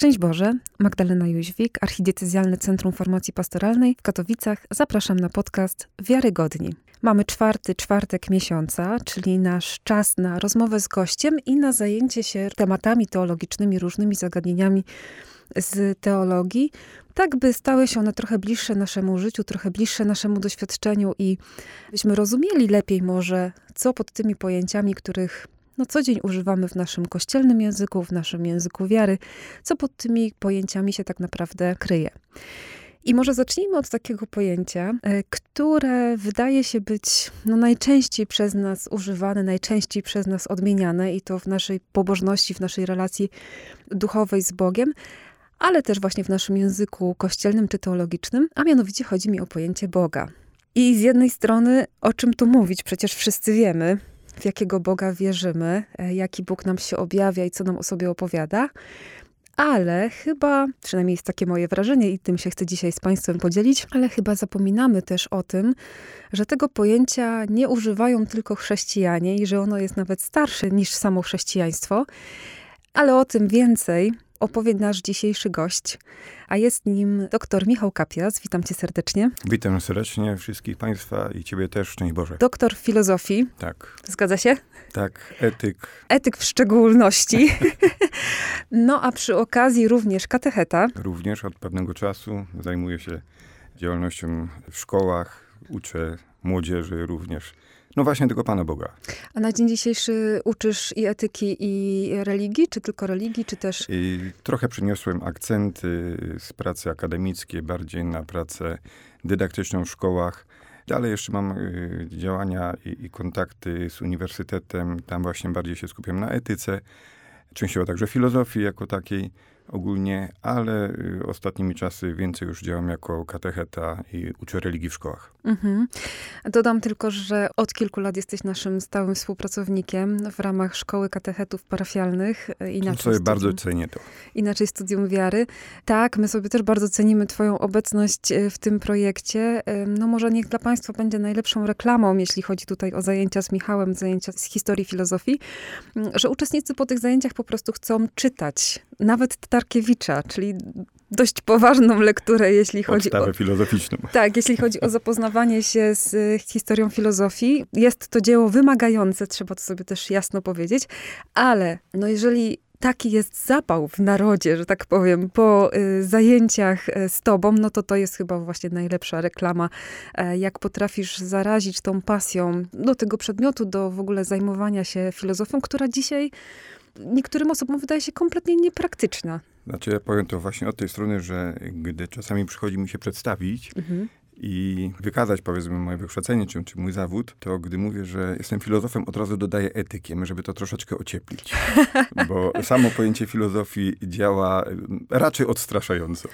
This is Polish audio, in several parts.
Szczęść Boże, Magdalena Jóźwik, Archidiecezjalne Centrum Formacji Pastoralnej w Katowicach. Zapraszam na podcast Wiarygodni. Mamy czwarty czwartek miesiąca, czyli nasz czas na rozmowę z gościem i na zajęcie się tematami teologicznymi, różnymi zagadnieniami z teologii, tak by stały się one trochę bliższe naszemu życiu, trochę bliższe naszemu doświadczeniu i byśmy rozumieli lepiej może, co pod tymi pojęciami, których no, co dzień używamy w naszym kościelnym języku, w naszym języku wiary, co pod tymi pojęciami się tak naprawdę kryje. I może zacznijmy od takiego pojęcia, e, które wydaje się być no, najczęściej przez nas używane, najczęściej przez nas odmieniane, i to w naszej pobożności, w naszej relacji duchowej z Bogiem, ale też właśnie w naszym języku kościelnym czy teologicznym, a mianowicie chodzi mi o pojęcie Boga. I z jednej strony, o czym tu mówić? Przecież wszyscy wiemy, w jakiego Boga wierzymy, e, jaki Bóg nam się objawia i co nam o sobie opowiada. Ale chyba, przynajmniej jest takie moje wrażenie i tym się chcę dzisiaj z Państwem podzielić, ale chyba zapominamy też o tym, że tego pojęcia nie używają tylko chrześcijanie i że ono jest nawet starsze niż samo chrześcijaństwo. Ale o tym więcej opowie nasz dzisiejszy gość, a jest nim dr Michał Kapias. Witam cię serdecznie. Witam serdecznie wszystkich państwa i ciebie też, szczęść Boże. Doktor filozofii. Tak. Zgadza się? Tak, etyk. Etyk w szczególności. no a przy okazji również katecheta. Również od pewnego czasu zajmuję się działalnością w szkołach, uczę młodzieży również no właśnie tego Pana Boga. A na dzień dzisiejszy uczysz i etyki, i religii, czy tylko religii, czy też... I trochę przyniosłem akcenty z pracy akademickiej bardziej na pracę dydaktyczną w szkołach. Dalej jeszcze mam y, działania i, i kontakty z uniwersytetem. Tam właśnie bardziej się skupiam na etyce, częściowo także filozofii jako takiej ogólnie, ale y, ostatnimi czasy więcej już działam jako katecheta i uczę religii w szkołach. Mhm. Dodam tylko, że od kilku lat jesteś naszym stałym współpracownikiem w ramach Szkoły Katechetów Parafialnych. E, inaczej to sobie studium, bardzo cenię to. Inaczej Studium Wiary. Tak, my sobie też bardzo cenimy twoją obecność e, w tym projekcie. No może niech dla państwa będzie najlepszą reklamą, jeśli chodzi tutaj o zajęcia z Michałem, zajęcia z historii filozofii, że uczestnicy po tych zajęciach po prostu chcą czytać. Nawet Tarkiewicza, czyli dość poważną lekturę, jeśli chodzi Podstawę o... filozoficzną. Tak, jeśli chodzi o zapoznawanie się z e, historią filozofii. Jest to dzieło wymagające, trzeba to sobie też jasno powiedzieć, ale no jeżeli taki jest zapał w narodzie, że tak powiem, po y, zajęciach e, z tobą, no to to jest chyba właśnie najlepsza reklama. E, jak potrafisz zarazić tą pasją do tego przedmiotu, do w ogóle zajmowania się filozofią, która dzisiaj niektórym osobom wydaje się kompletnie niepraktyczna. Znaczy ja powiem to właśnie od tej strony, że gdy czasami przychodzi mi się przedstawić mhm. i wykazać powiedzmy moje wykształcenie czy, czy mój zawód, to gdy mówię, że jestem filozofem, od razu dodaję etykiem, żeby to troszeczkę ocieplić. Bo samo pojęcie filozofii działa raczej odstraszająco.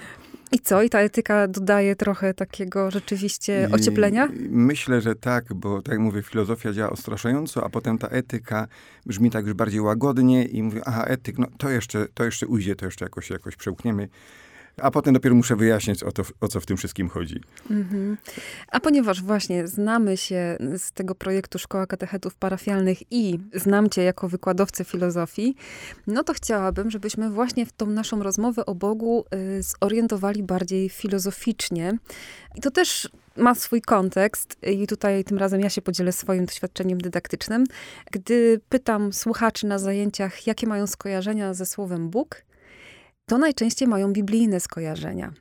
I co? I ta etyka dodaje trochę takiego rzeczywiście ocieplenia? I myślę, że tak, bo tak jak mówię, filozofia działa odstraszająco, a potem ta etyka brzmi tak już bardziej łagodnie i mówię, aha, etyk, no to jeszcze, to jeszcze ujdzie, to jeszcze jakoś, jakoś przełkniemy a potem dopiero muszę wyjaśnić, o, to, o co w tym wszystkim chodzi. Mm-hmm. A ponieważ właśnie znamy się z tego projektu Szkoła Katechetów Parafialnych i znam cię jako wykładowcę filozofii, no to chciałabym, żebyśmy właśnie w tą naszą rozmowę o Bogu y, zorientowali bardziej filozoficznie. I to też ma swój kontekst i tutaj tym razem ja się podzielę swoim doświadczeniem dydaktycznym. Gdy pytam słuchaczy na zajęciach, jakie mają skojarzenia ze słowem Bóg, to najczęściej mają biblijne skojarzenia.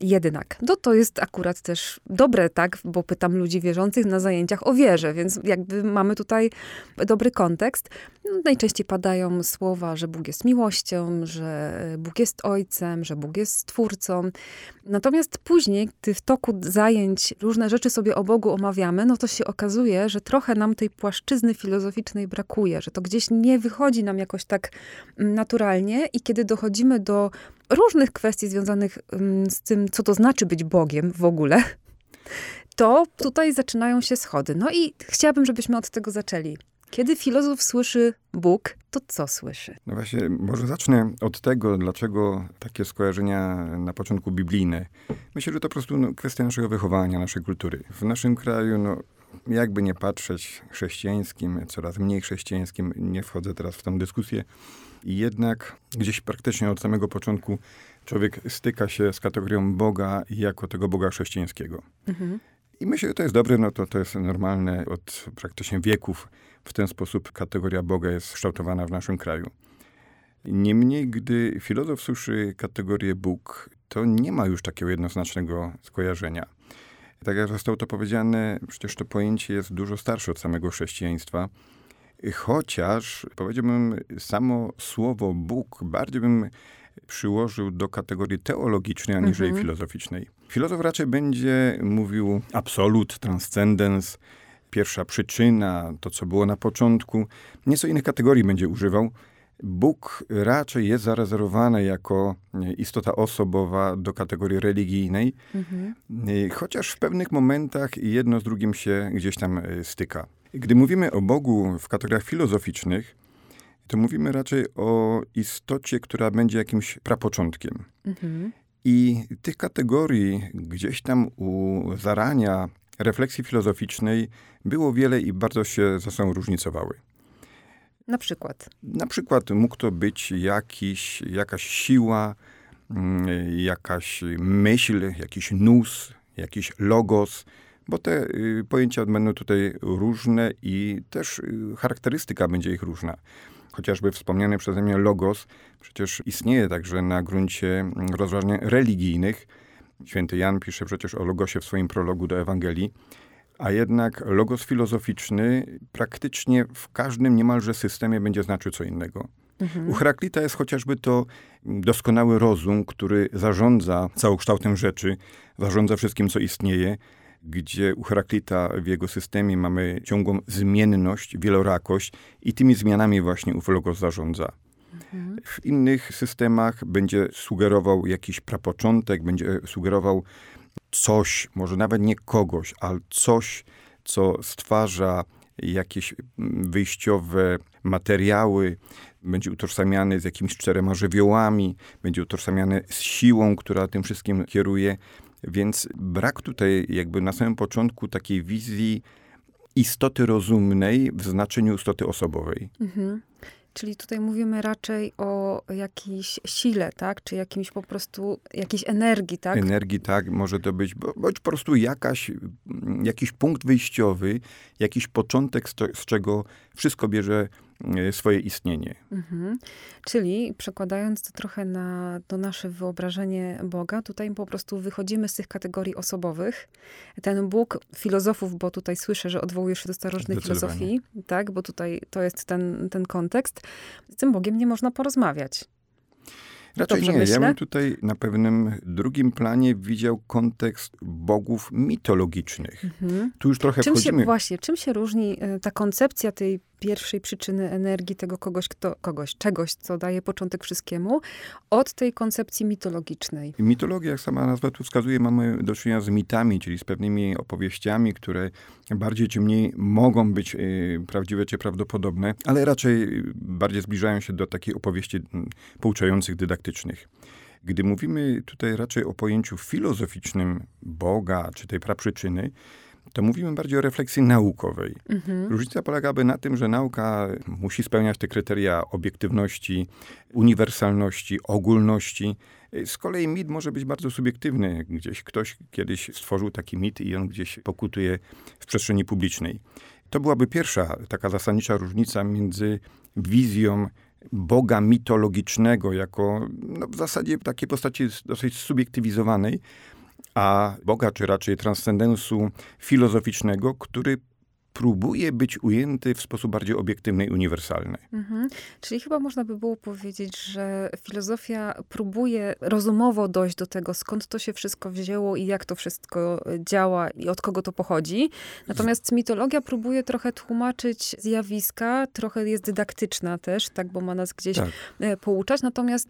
Jednak. No to jest akurat też dobre, tak, bo pytam ludzi wierzących na zajęciach o wierze, więc jakby mamy tutaj dobry kontekst. No, najczęściej padają słowa, że Bóg jest miłością, że Bóg jest ojcem, że Bóg jest stwórcą. Natomiast później, gdy w toku zajęć różne rzeczy sobie o Bogu omawiamy, no to się okazuje, że trochę nam tej płaszczyzny filozoficznej brakuje, że to gdzieś nie wychodzi nam jakoś tak mm, naturalnie i kiedy dochodzimy do różnych kwestii związanych mm, z tym, co to znaczy być Bogiem w ogóle, to tutaj zaczynają się schody. No i chciałabym, żebyśmy od tego zaczęli. Kiedy filozof słyszy Bóg, to co słyszy? No właśnie, może zacznę od tego, dlaczego takie skojarzenia na początku biblijne. Myślę, że to po prostu no, kwestia naszego wychowania, naszej kultury. W naszym kraju, no, jakby nie patrzeć chrześcijańskim, coraz mniej chrześcijańskim, nie wchodzę teraz w tę dyskusję, I jednak gdzieś praktycznie od samego początku człowiek styka się z kategorią Boga jako tego Boga chrześcijańskiego. Mhm. I myślę, że to jest dobre, no to to jest normalne od praktycznie wieków. W ten sposób kategoria Boga jest kształtowana w naszym kraju. Niemniej, gdy filozof słyszy kategorię Bóg, to nie ma już takiego jednoznacznego skojarzenia. Tak jak zostało to powiedziane, przecież to pojęcie jest dużo starsze od samego chrześcijaństwa. Chociaż powiedziałbym, samo słowo Bóg bardziej bym przyłożył do kategorii teologicznej, aniżeli mhm. filozoficznej. Filozof raczej będzie mówił absolut, transcendens, pierwsza przyczyna, to co było na początku. Nieco innych kategorii będzie używał. Bóg raczej jest zarezerwowany jako istota osobowa do kategorii religijnej, mhm. chociaż w pewnych momentach jedno z drugim się gdzieś tam e, styka. Gdy mówimy o Bogu w kategoriach filozoficznych, to mówimy raczej o istocie, która będzie jakimś prapoczątkiem. Mhm. I tych kategorii gdzieś tam u zarania refleksji filozoficznej było wiele i bardzo się ze sobą różnicowały. Na przykład? Na przykład mógł to być jakiś, jakaś siła, mm, jakaś myśl, jakiś nus, jakiś logos, bo te y, pojęcia będą tutaj różne i też y, charakterystyka będzie ich różna. Chociażby wspomniany przeze mnie logos przecież istnieje także na gruncie mm, rozważań religijnych. Święty Jan pisze przecież o logosie w swoim prologu do Ewangelii. A jednak logos filozoficzny praktycznie w każdym niemalże systemie będzie znaczył co innego. Mhm. U Heraklita jest chociażby to doskonały rozum, który zarządza całokształtem rzeczy, zarządza wszystkim, co istnieje, gdzie u Heraklita w jego systemie mamy ciągłą zmienność, wielorakość i tymi zmianami właśnie ów logos zarządza. Mhm. W innych systemach będzie sugerował jakiś prapoczątek, będzie sugerował coś, może nawet nie kogoś, ale coś, co stwarza jakieś wyjściowe materiały, będzie utożsamiany z jakimiś czterema żywiołami, będzie utożsamiany z siłą, która tym wszystkim kieruje. Więc brak tutaj jakby na samym początku takiej wizji istoty rozumnej w znaczeniu istoty osobowej. Mhm. Czyli tutaj mówimy raczej o jakiejś sile, tak? Czy jakimś po prostu, jakiejś energii, tak? Energii, tak. Może to być, bądź po prostu jakaś, jakiś punkt wyjściowy, jakiś początek, z, z czego wszystko bierze E, swoje istnienie. Mhm. Czyli przekładając to trochę na to nasze wyobrażenie Boga, tutaj po prostu wychodzimy z tych kategorii osobowych. Ten Bóg filozofów, bo tutaj słyszę, że odwołujesz się do starożytnej filozofii, tak, bo tutaj to jest ten, ten kontekst. Z tym Bogiem nie można porozmawiać. Raczej Dobrze nie. Myślę? Ja bym tutaj na pewnym drugim planie widział kontekst bogów mitologicznych. Mhm. Tu już trochę czym wchodzimy... Się, właśnie, czym się różni e, ta koncepcja tej pierwszej przyczyny energii tego kogoś, kto, kogoś, czegoś, co daje początek wszystkiemu, od tej koncepcji mitologicznej. Mitologia, jak sama nazwa tu wskazuje, mamy do czynienia z mitami, czyli z pewnymi opowieściami, które bardziej czy mniej mogą być y, prawdziwe czy prawdopodobne, ale raczej bardziej zbliżają się do takich opowieści mm, pouczających, dydaktycznych. Gdy mówimy tutaj raczej o pojęciu filozoficznym Boga, czy tej praprzyczyny, to mówimy bardziej o refleksji naukowej. Mhm. Różnica polegałaby na tym, że nauka musi spełniać te kryteria obiektywności, uniwersalności, ogólności. Z kolei mit może być bardzo subiektywny. Gdzieś ktoś kiedyś stworzył taki mit i on gdzieś pokutuje w przestrzeni publicznej. To byłaby pierwsza taka zasadnicza różnica między wizją Boga mitologicznego jako no, w zasadzie takiej postaci dosyć subiektywizowanej, a Boga, czy raczej transcendensu filozoficznego, który próbuje być ujęty w sposób bardziej obiektywny i uniwersalny. Mhm. Czyli chyba można by było powiedzieć, że filozofia próbuje rozumowo dojść do tego, skąd to się wszystko wzięło i jak to wszystko działa i od kogo to pochodzi. Natomiast mitologia próbuje trochę tłumaczyć zjawiska, trochę jest dydaktyczna też, tak, bo ma nas gdzieś tak. E, pouczać, natomiast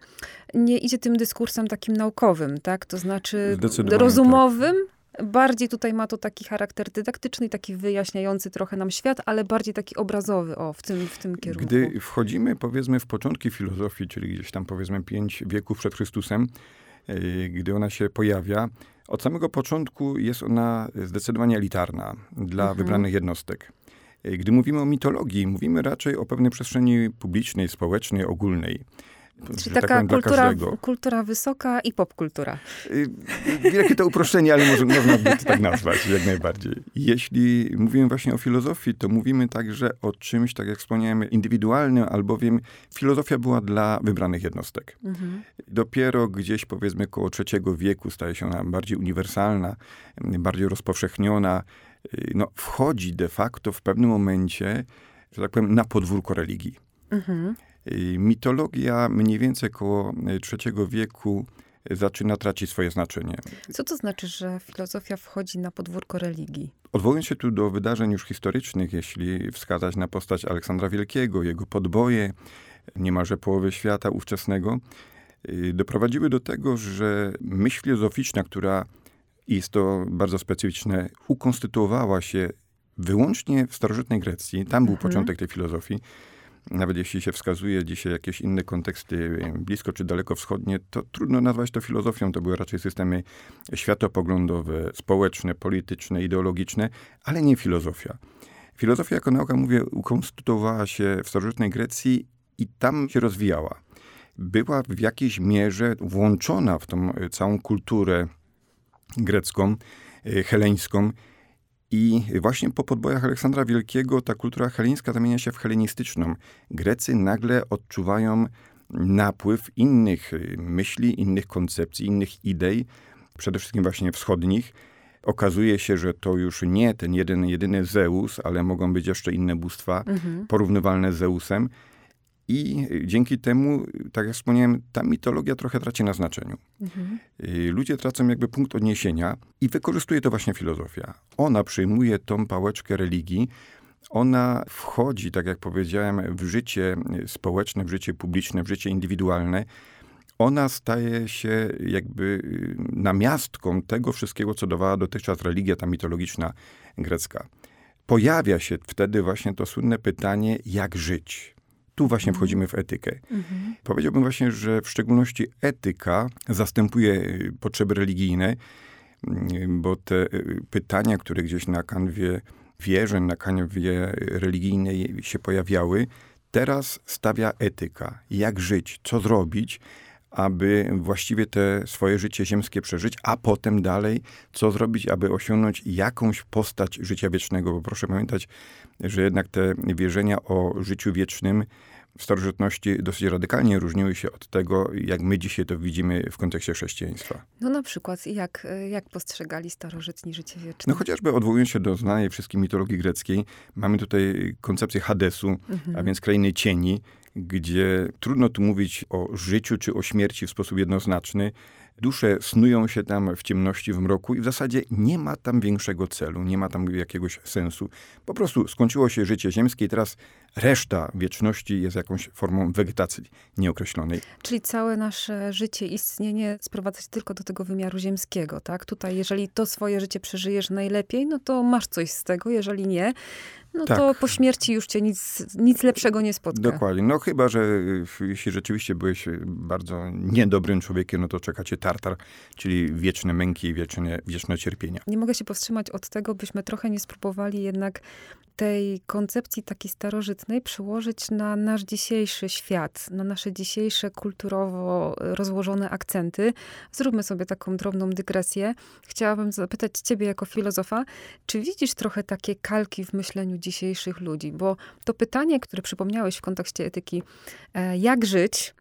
nie idzie tym dyskursem takim naukowym, tak, to znaczy rozumowym, tak Bardziej tutaj ma to taki charakter dydaktyczny, taki wyjaśniający trochę nam świat, ale bardziej taki obrazowy, o, w tym, w tym kierunku. Gdy wchodzimy, powiedzmy, w początki filozofii, czyli gdzieś tam, powiedzmy, pięć wieków przed Chrystusem, e, gdy ona się pojawia, od samego początku jest ona zdecydowanie elitarna dla mhm. wybranych jednostek. Gdy mówimy o mitologii, mówimy raczej o pewnej przestrzeni publicznej, społecznej, ogólnej. Czyli taka tak kultura, kultura wysoka i popkultura. Wielkie y, to uproszczenie, ale może, można by to tak nazwać, jak najbardziej. Jeśli mówimy właśnie o filozofii, to mówimy także o czymś, tak jak wspomniałem, indywidualnym, albowiem filozofia była dla wybranych jednostek. Mhm. Dopiero gdzieś powiedzmy koło trzeciego wieku staje się ona bardziej uniwersalna, bardziej rozpowszechniona. Y, no, wchodzi de facto w pewnym momencie, że tak powiem, na podwórko religii. Mhm. Mitologia mniej więcej około III wieku zaczyna tracić swoje znaczenie. Co to znaczy, że filozofia wchodzi na podwórko religii? Odwołując się tu do wydarzeń już historycznych, jeśli wskazać na postać Aleksandra Wielkiego, jego podboje, niemalże połowy świata ówczesnego, y, doprowadziły do tego, że myśl filozoficzna, która jest to bardzo specyficzne, ukonstytuowała się wyłącznie w starożytnej Grecji, tam był mhm. początek tej filozofii, nawet jeśli się wskazuje dzisiaj jakieś inne konteksty, blisko czy daleko wschodnie, to trudno nazwać to filozofią. To były raczej systemy światopoglądowe, społeczne, polityczne, ideologiczne, ale nie filozofia. Filozofia jako nauka, mówię, ukonstytuowała się w starożytnej Grecji i tam się rozwijała. Była w jakiejś mierze włączona w tą całą kulturę grecką, e, heleńską, i właśnie po podbojach Aleksandra Wielkiego ta kultura heleńska zamienia się w helenistyczną. Grecy nagle odczuwają napływ innych y, myśli, innych koncepcji, innych idei, przede wszystkim właśnie wschodnich. Okazuje się, że to już nie ten jeden, jedyny Zeus, ale mogą być jeszcze inne bóstwa mhm. porównywalne z Zeusem. I dzięki temu, tak jak wspomniałem, ta mitologia trochę traci na znaczeniu. Mhm. Y, ludzie tracą jakby punkt odniesienia i wykorzystuje to właśnie filozofia. Ona przyjmuje tą pałeczkę religii, ona wchodzi, tak jak powiedziałem, w życie społeczne, w życie publiczne, w życie indywidualne. Ona staje się jakby y, namiastką tego wszystkiego, co dawała dotychczas religia ta mitologiczna grecka. Pojawia się wtedy właśnie to słynne pytanie, jak żyć tu właśnie wchodzimy w etykę. Mhm. Powiedziałbym właśnie, że w szczególności etyka zastępuje y, potrzeby religijne, mm, bo te y, pytania, które gdzieś na kanwie wierzeń, na kanwie religijnej się pojawiały, teraz stawia etyka. Jak żyć, co zrobić, aby właściwie te swoje życie ziemskie przeżyć, a potem dalej, co zrobić, aby osiągnąć jakąś postać życia wiecznego. Bo proszę pamiętać, że jednak te wierzenia o życiu wiecznym w starożytności dosyć radykalnie różniły się od tego, jak my dzisiaj to widzimy w kontekście chrześcijaństwa. No na przykład, jak, jak postrzegali starożytni życie wieczne? No chociażby odwołując się do znanej wszystkim mitologii greckiej, mamy tutaj koncepcję Hadesu, mhm. a więc krainy cieni, gdzie trudno tu mówić o życiu czy o śmierci w sposób jednoznaczny. Dusze snują się tam w ciemności, w mroku i w zasadzie nie ma tam większego celu, nie ma tam jakiegoś sensu. Po prostu skończyło się życie ziemskie i teraz reszta wieczności jest jakąś formą wegetacji nieokreślonej. Czyli całe nasze życie, istnienie sprowadza się tylko do tego wymiaru ziemskiego, tak? Tutaj, jeżeli to swoje życie przeżyjesz najlepiej, no to masz coś z tego, jeżeli nie, no tak. to po śmierci już cię nic, nic lepszego nie spotka. Dokładnie. No chyba, że y, jeśli rzeczywiście byłeś y, bardzo niedobrym człowiekiem, no to czeka cię tartar, czyli wieczne męki i wieczne, wieczne cierpienia. Nie mogę się powstrzymać od tego, byśmy trochę nie spróbowali jednak tej koncepcji takiej starożytnej przełożyć na nasz dzisiejszy świat, na nasze dzisiejsze kulturowo rozłożone akcenty. Zróbmy sobie taką drobną dygresję. Chciałabym zapytać ciebie jako filozofa, czy widzisz trochę takie kalki w myśleniu dzisiejszych ludzi? Bo to pytanie, które przypomniałeś w kontekście etyki, e, jak żyć,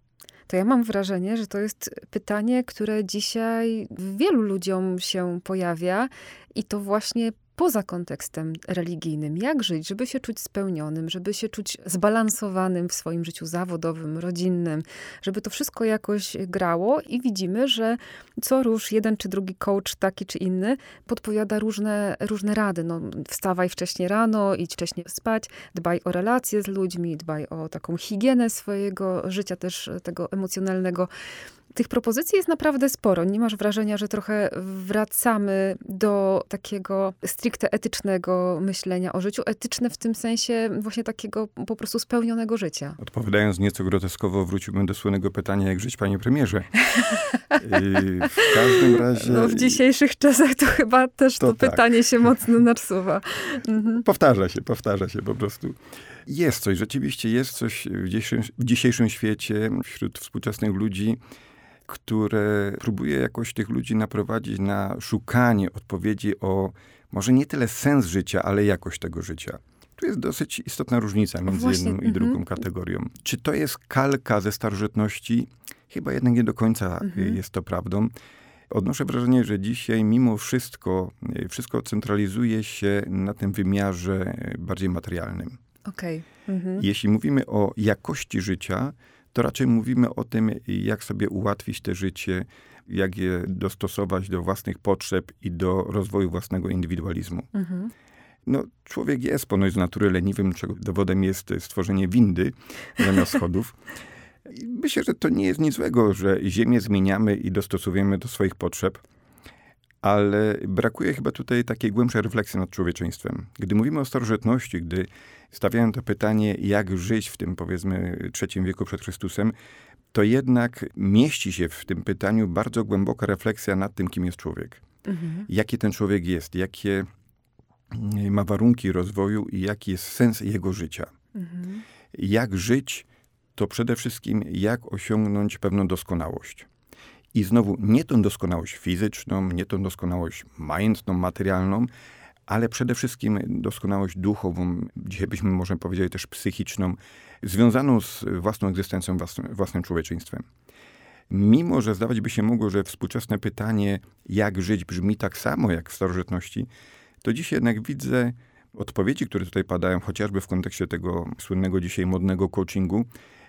to ja mam wrażenie, że to jest pytanie, które dzisiaj wielu ludziom się pojawia i to właśnie poza kontekstem religijnym. Jak żyć, żeby się czuć spełnionym, żeby się czuć zbalansowanym w swoim życiu zawodowym, rodzinnym, żeby to wszystko jakoś grało i widzimy, że co róż jeden czy drugi coach, taki czy inny, podpowiada różne, różne rady. No, wstawaj wcześniej rano, idź wcześniej spać, dbaj o relacje z ludźmi, dbaj o taką higienę swojego życia, też tego emocjonalnego. Tych propozycji jest naprawdę sporo. Nie masz wrażenia, że trochę wracamy do takiego stricte etycznego myślenia o życiu? Etyczne w tym sensie właśnie takiego po prostu spełnionego życia. Odpowiadając nieco groteskowo, wróciłbym do słynnego pytania, jak żyć, panie premierze. w każdym razie... No, w dzisiejszych czasach to chyba też to, to tak. pytanie się mocno nasuwa. Mhm. Powtarza się, powtarza się po prostu. Jest coś, rzeczywiście jest coś w dzisiejszym, w dzisiejszym świecie, wśród współczesnych ludzi, które próbuje jakoś tych ludzi naprowadzić na szukanie odpowiedzi o może nie tyle sens życia, ale jakość tego życia. Tu jest dosyć istotna różnica między Właśnie, jedną i mhm. drugą kategorią. Czy to jest kalka ze starożytności? Chyba jednak nie do końca mhm. jest to prawdą. Odnoszę wrażenie, że dzisiaj mimo wszystko, wszystko centralizuje się na tym wymiarze bardziej materialnym. Okay. Mhm. Jeśli mówimy o jakości życia, to raczej mówimy o tym, jak sobie ułatwić te życie, jak je dostosować do własnych potrzeb i do rozwoju własnego indywidualizmu. Mhm. No, człowiek jest ponoć z natury leniwym, czego dowodem jest stworzenie windy zamiast schodów. myślę, że to nie jest nic złego, że ziemię zmieniamy i dostosowujemy do swoich potrzeb, ale brakuje chyba tutaj takiej głębszej refleksji nad człowieczeństwem. Gdy mówimy o starożytności, gdy stawiałem to pytanie, jak żyć w tym, powiedzmy, trzecim wieku przed Chrystusem, to jednak mieści się w tym pytaniu bardzo głęboka refleksja nad tym, kim jest człowiek. Mhm. Jaki ten człowiek jest, jakie ma warunki rozwoju i jaki jest sens jego życia. Mhm. Jak żyć, to przede wszystkim jak osiągnąć pewną doskonałość. I znowu nie tą doskonałość fizyczną, nie tą doskonałość majątną, materialną, ale przede wszystkim doskonałość duchową, dzisiaj byśmy może powiedzieli też psychiczną, związaną z własną egzystencją, własnym, własnym człowieczeństwem. Mimo, że zdawać by się mogło, że współczesne pytanie, jak żyć, brzmi tak samo jak w starożytności, to dzisiaj jednak widzę odpowiedzi, które tutaj padają, chociażby w kontekście tego słynnego dzisiaj modnego coachingu.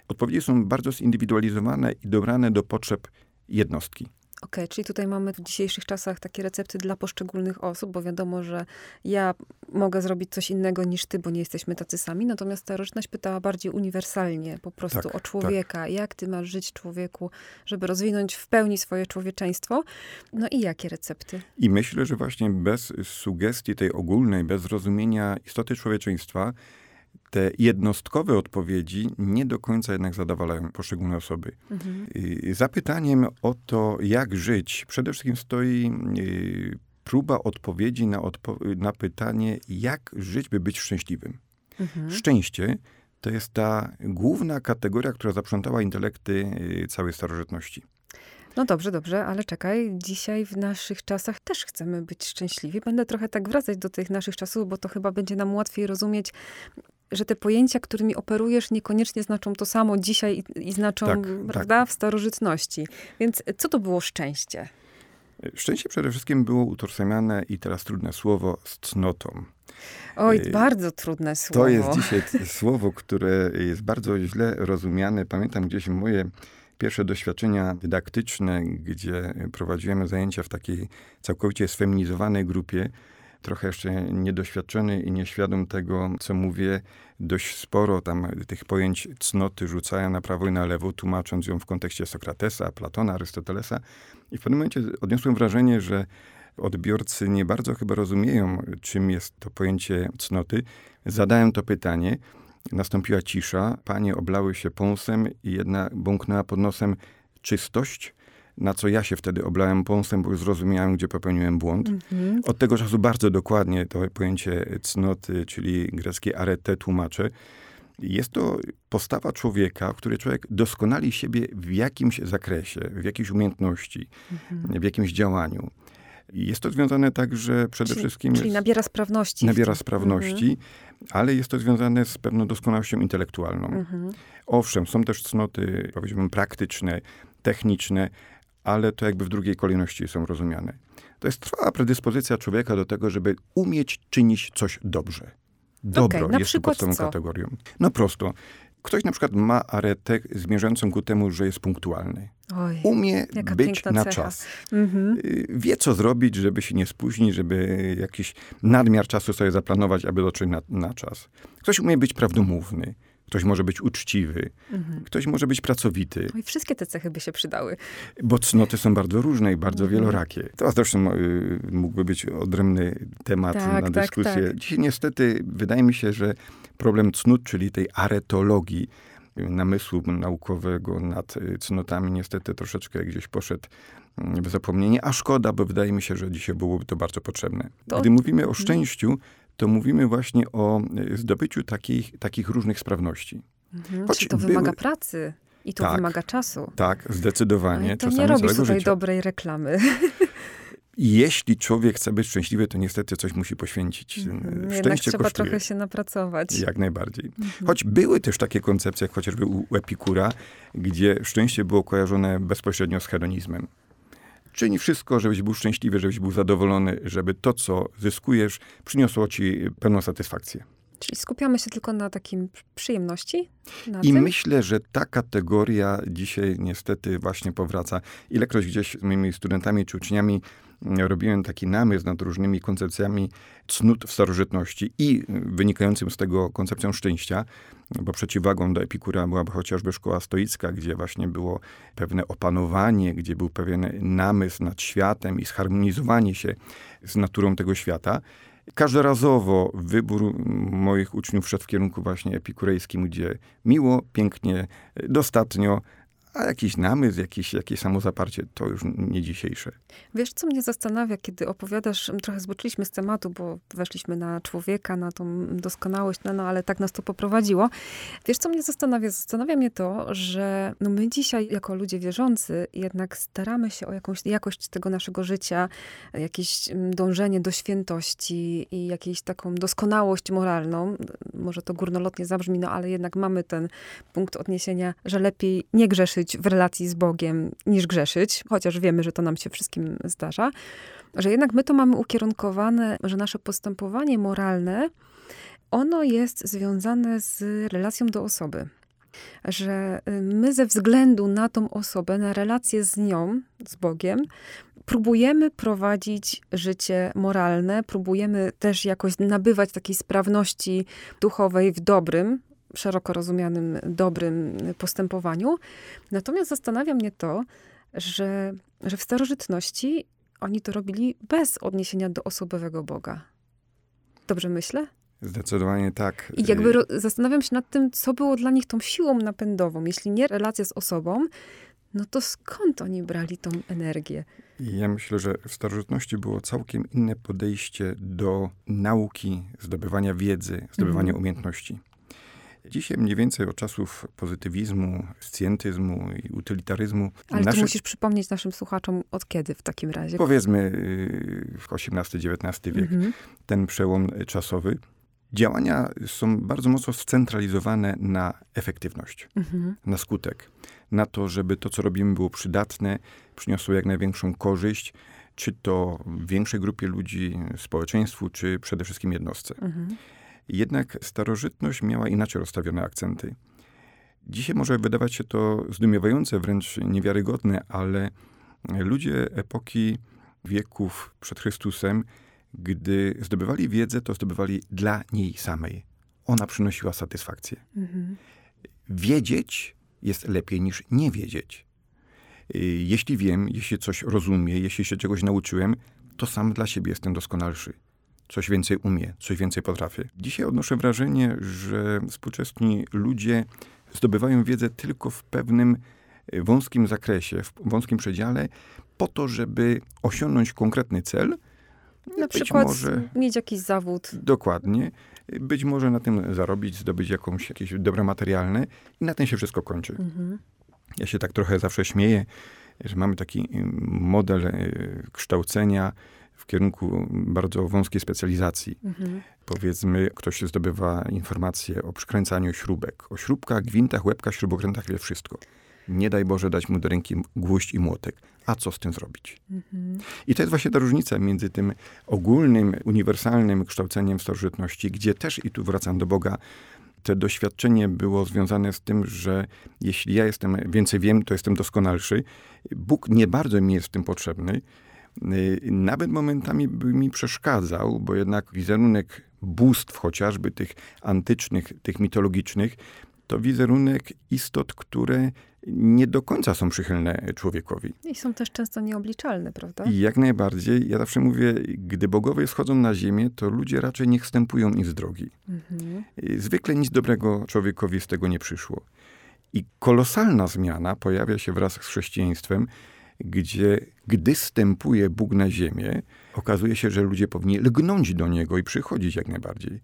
Odpowiedzi są bardzo zindywidualizowane i dobrane do potrzeb jednostki. Okej, okay, czyli tutaj mamy w dzisiejszych czasach takie recepty dla poszczególnych osób, bo wiadomo, że ja mogę zrobić coś innego niż ty, bo nie jesteśmy tacy sami. Natomiast starożytność pytała bardziej uniwersalnie, po prostu tak, o człowieka. Tak. Jak ty masz żyć człowieku, żeby rozwinąć w pełni swoje człowieczeństwo? No i jakie recepty? I myślę, że właśnie bez sugestii tej ogólnej, bez zrozumienia istoty człowieczeństwa, te jednostkowe odpowiedzi nie do końca jednak zadowalają poszczególne osoby. Mhm. Zapytaniem o to, jak żyć, przede wszystkim stoi y, próba odpowiedzi na, odpo na pytanie, jak żyć, by być szczęśliwym. Mhm. Szczęście to jest ta główna kategoria, która zaprzątała intelekty y, całej starożytności. No dobrze, dobrze, ale czekaj, dzisiaj w naszych czasach też chcemy być szczęśliwi. Będę trochę tak wracać do tych naszych czasów, bo to chyba będzie nam łatwiej rozumieć, że te pojęcia, którymi operujesz, niekoniecznie znaczą to samo dzisiaj i, i znaczą, tak, prawda, tak. w starożytności. Więc co to było szczęście? Szczęście przede wszystkim było utożsamiane, i teraz trudne słowo, z cnotą. Oj, y, bardzo trudne słowo. To jest dzisiaj słowo, które jest bardzo źle rozumiane. Pamiętam gdzieś moje pierwsze doświadczenia dydaktyczne, gdzie prowadziłem zajęcia w takiej całkowicie sfeminizowanej grupie, trochę jeszcze niedoświadczony i nieświadom tego, co mówię, dość sporo tam tych pojęć cnoty rzucają na prawo i na lewo, tłumacząc ją w kontekście Sokratesa, Platona, Arystotelesa. I w pewnym momencie odniosłem wrażenie, że odbiorcy nie bardzo chyba rozumieją, czym jest to pojęcie cnoty. Zadałem to pytanie. Nastąpiła cisza. Panie oblały się pąsem i jedna bąknęła pod nosem czystość na co ja się wtedy oblałem pąsem, bo już zrozumiałem, gdzie popełniłem błąd. Mhm. Od tego czasu bardzo dokładnie to pojęcie cnoty, czyli greckie arete tłumaczę. Jest to postawa człowieka, w której człowiek doskonali siebie w jakimś zakresie, w jakiejś umiejętności, mhm. w jakimś działaniu. Jest to związane także przede czyli, wszystkim. Czyli nabiera sprawności. Nabiera sprawności, mhm. ale jest to związane z pewną doskonałością intelektualną. Mhm. Owszem, są też cnoty, powiedziałbym, praktyczne, techniczne, ale to jakby w drugiej kolejności są rozumiane. To jest trwała predyspozycja człowieka do tego, żeby umieć czynić coś dobrze. Dobro okay, jest tu podstawową co? kategorią. No prosto. Ktoś na przykład ma aretę zmierzającą ku temu, że jest punktualny. Oj, Umie być na cecha. czas. Mhm. Y, wie, co zrobić, żeby się nie spóźnić, żeby jakiś nadmiar czasu sobie zaplanować, aby dotrzeć na, na czas. Ktoś umie być prawdomówny. Ktoś może być uczciwy, mhm. ktoś może być pracowity. No i wszystkie te cechy by się przydały. Bo cnoty są bardzo różne i bardzo mhm. wielorakie. To zresztą y, mógłby być odrębny temat tak, na tak, dyskusję. Tak. Dzisiaj niestety wydaje mi się, że problem cnót, czyli tej aretologii, namysłu naukowego nad y, cnotami niestety troszeczkę gdzieś poszedł mm, w zapomnienie, a szkoda, bo wydaje mi się, że dzisiaj byłoby to bardzo potrzebne. To... Gdy mówimy o szczęściu, to mówimy właśnie o y, zdobyciu takich, takich różnych sprawności. Mhm, Choć to wymaga pracy. I to tak, wymaga czasu. Tak, zdecydowanie. Ale to nie robisz tutaj życia. dobrej reklamy. jeśli człowiek chce być szczęśliwy, to niestety coś musi poświęcić. Mhm. Szczęście Jednak trzeba kosztuje. trochę się napracować. Jak najbardziej. Mhm. Choć były też takie koncepcje, jak chociażby u Epikura, gdzie szczęście było kojarzone bezpośrednio z hedonizmem. Czyni wszystko, żebyś był szczęśliwy, żebyś był zadowolony, żeby to, co zyskujesz, przyniosło ci pełną satysfakcję. Czyli skupiamy się tylko na takim przyjemności? Na I tym? myślę, że ta kategoria dzisiaj niestety właśnie powraca. Ilekroć gdzieś z moimi studentami czy uczniami robiłem taki namysł nad różnymi koncepcjami cnót w starożytności i wynikającym z tego koncepcją szczęścia, bo przeciwwagą do Epikura byłaby chociażby szkoła stoicka, gdzie właśnie było pewne opanowanie, gdzie był pewien namysł nad światem i zharmonizowanie się z naturą tego świata. Każdorazowo wybór moich uczniów szedł w kierunku właśnie epikurejskim, gdzie miło, pięknie, dostatnio, a jakiś namysł, jakieś, jakieś samozaparcie, to już nie dzisiejsze. Wiesz, co mnie zastanawia, kiedy opowiadasz, trochę zboczyliśmy z tematu, bo weszliśmy na człowieka, na tą doskonałość, no, no ale tak nas to poprowadziło. Wiesz, co mnie zastanawia? Zastanawia mnie to, że no my dzisiaj, jako ludzie wierzący, jednak staramy się o jakąś jakość tego naszego życia, jakieś mm, dążenie do świętości i jakąś taką doskonałość moralną. Może to górnolotnie zabrzmi, no ale jednak mamy ten punkt odniesienia, że lepiej nie grzeszyć grzeszyć w relacji z Bogiem niż grzeszyć, chociaż wiemy, że to nam się wszystkim zdarza, że jednak my to mamy ukierunkowane, że nasze postępowanie moralne, ono jest związane z relacją do osoby. Że y, my ze względu na tą osobę, na relację z nią, z Bogiem, próbujemy prowadzić życie moralne, próbujemy też jakoś nabywać takiej sprawności duchowej w dobrym, szeroko rozumianym dobrym postępowaniu. Natomiast zastanawia mnie to, że, że w starożytności oni to robili bez odniesienia do osobowego Boga. Dobrze myślę? Zdecydowanie tak. I jakby zastanawiam się nad tym, co było dla nich tą siłą napędową. Jeśli nie relacja z osobą, no to skąd oni brali tą energię? Ja myślę, że w starożytności było całkiem inne podejście do nauki, zdobywania wiedzy, zdobywania mm. umiejętności. Dzisiaj mniej więcej od czasów pozytywizmu, scjentyzmu i utylitaryzmu. Ale nasze... musisz przypomnieć naszym słuchaczom od kiedy w takim razie? Powiedzmy XVIII-XIX wiek, mhm. ten przełom czasowy. Działania są bardzo mocno scentralizowane na efektywność, mhm. na skutek, na to, żeby to, co robimy, było przydatne, przyniosło jak największą korzyść, czy to większej grupie ludzi, społeczeństwu, czy przede wszystkim jednostce. Mhm. Jednak starożytność miała inaczej rozstawione akcenty. Dzisiaj może wydawać się to zdumiewające, wręcz niewiarygodne, ale ludzie epoki wieków przed Chrystusem, gdy zdobywali wiedzę, to zdobywali dla niej samej. Ona przynosiła satysfakcję. Mhm. Wiedzieć jest lepiej niż nie wiedzieć. Jeśli wiem, jeśli coś rozumiem, jeśli się czegoś nauczyłem, to sam dla siebie jestem doskonalszy coś więcej umie, coś więcej potrafię. Dzisiaj odnoszę wrażenie, że współczesni ludzie zdobywają wiedzę tylko w pewnym e, wąskim zakresie, w wąskim przedziale, po to, żeby osiągnąć konkretny cel. Na przykład może, mieć jakiś zawód. Dokładnie. Być może na tym zarobić, zdobyć jakąś, jakieś dobra materialne i na tym się wszystko kończy. Mhm. Ja się tak trochę zawsze śmieję, że mamy taki model e, kształcenia, w kierunku bardzo wąskiej specjalizacji. Mhm. Powiedzmy, ktoś zdobywa informacje o przykręcaniu śrubek, o śrubkach, gwintach, łebkach, śrubokrętach, wie wszystko. Nie daj Boże dać mu do ręki gwóźdź i młotek. A co z tym zrobić? Mhm. I to jest właśnie ta różnica między tym ogólnym, uniwersalnym kształceniem starożytności, gdzie też, i tu wracam do Boga, to doświadczenie było związane z tym, że jeśli ja jestem więcej wiem, to jestem doskonalszy. Bóg nie bardzo mi jest w tym potrzebny. Y, nawet momentami by mi przeszkadzał, bo jednak wizerunek bóstw chociażby tych antycznych, tych mitologicznych, to wizerunek istot, które nie do końca są przychylne człowiekowi. I są też często nieobliczalne, prawda? I jak najbardziej. Ja zawsze mówię, gdy bogowie schodzą na ziemię, to ludzie raczej niech wstępują im z drogi. Mhm. Zwykle nic dobrego człowiekowi z tego nie przyszło. I kolosalna zmiana pojawia się wraz z chrześcijaństwem, gdzie gdy stępuje Bóg na ziemię, okazuje się, że ludzie powinni lgnąć do Niego i przychodzić jak najbardziej.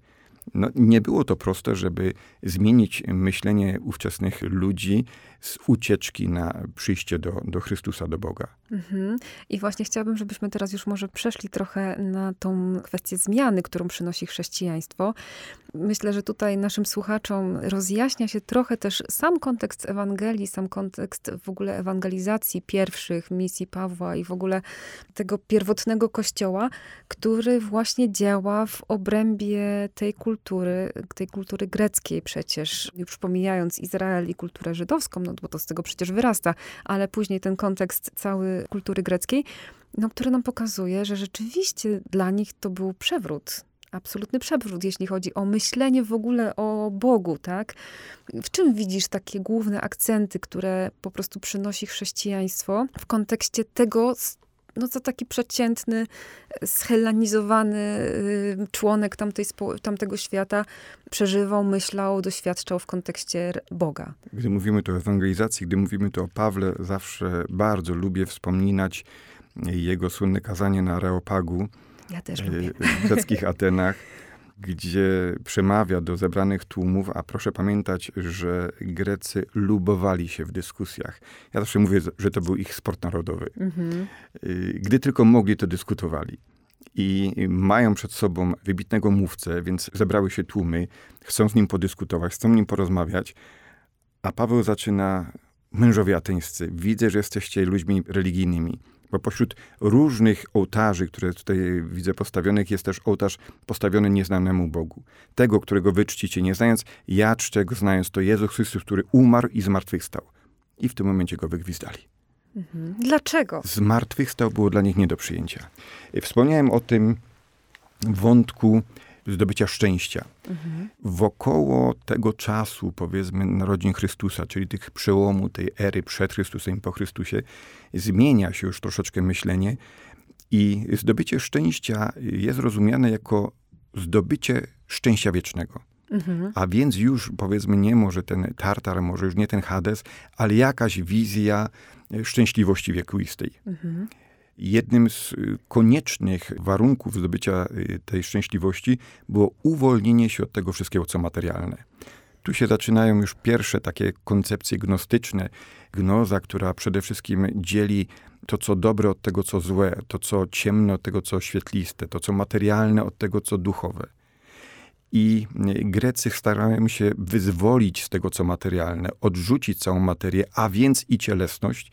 No, nie było to proste, żeby zmienić myślenie ówczesnych ludzi z ucieczki na przyjście do, do Chrystusa, do Boga. Mhm. I właśnie chciałabym, żebyśmy teraz już może przeszli trochę na tą kwestię zmiany, którą przynosi chrześcijaństwo. Myślę, że tutaj naszym słuchaczom rozjaśnia się trochę też sam kontekst Ewangelii, sam kontekst w ogóle ewangelizacji pierwszych misji Pawła i w ogóle tego pierwotnego kościoła, który właśnie działa w obrębie tej kultury, tej kultury greckiej przecież, już pomijając Izrael i kulturę żydowską, no bo to z tego przecież wyrasta, ale później ten kontekst cały kultury greckiej, no, który nam pokazuje, że rzeczywiście dla nich to był przewrót absolutny przewrót, jeśli chodzi o myślenie w ogóle o Bogu, tak? W czym widzisz takie główne akcenty, które po prostu przynosi chrześcijaństwo w kontekście tego, no co taki przeciętny, schelanizowany y, członek tamtej, tamtego świata przeżywał, myślał, doświadczał w kontekście Boga. Gdy mówimy tu o ewangelizacji, gdy mówimy tu o Pawle, zawsze bardzo lubię wspominać jego słynne kazanie na Areopagu. Ja też lubię. W greckich Atenach gdzie przemawia do zebranych tłumów, a proszę pamiętać, że Grecy lubowali się w dyskusjach. Ja zawsze mówię, że to był ich sport narodowy. Mhm. Y, gdy tylko mogli, to dyskutowali. I mają przed sobą wybitnego mówcę, więc zebrały się tłumy, chcą z nim podyskutować, chcą z nim porozmawiać, a Paweł zaczyna, mężowie ateńscy, widzę, że jesteście ludźmi religijnymi bo pośród różnych ołtarzy, które tutaj widzę postawionych, jest też ołtarz postawiony nieznanemu Bogu. Tego, którego wy czcicie nie znając, ja czczę go znając, to Jezus Chrystus, który umarł i zmartwychwstał. I w tym momencie go wygwizdali. Mhm. Dlaczego? Zmartwychwstał było dla nich nie do przyjęcia. Wspomniałem o tym wątku zdobycia szczęścia. Mhm. Wokoło tego czasu, powiedzmy, narodzin Chrystusa, czyli tych przełomu tej ery przed Chrystusem i po Chrystusie, zmienia się już troszeczkę myślenie i zdobycie szczęścia jest rozumiane jako zdobycie szczęścia wiecznego. Mhm. A więc już powiedzmy nie może ten Tartar, może już nie ten Hades, ale jakaś wizja szczęśliwości wiekuistej. Mhm jednym z y, koniecznych warunków zdobycia y, tej szczęśliwości było uwolnienie się od tego wszystkiego, co materialne. Tu się zaczynają już pierwsze takie koncepcje gnostyczne. Gnoza, która przede wszystkim dzieli to, co dobre od tego, co złe, to, co ciemne od tego, co świetliste, to, co materialne od tego, co duchowe. I y, Grecy starają się wyzwolić z tego, co materialne, odrzucić całą materię, a więc i cielesność,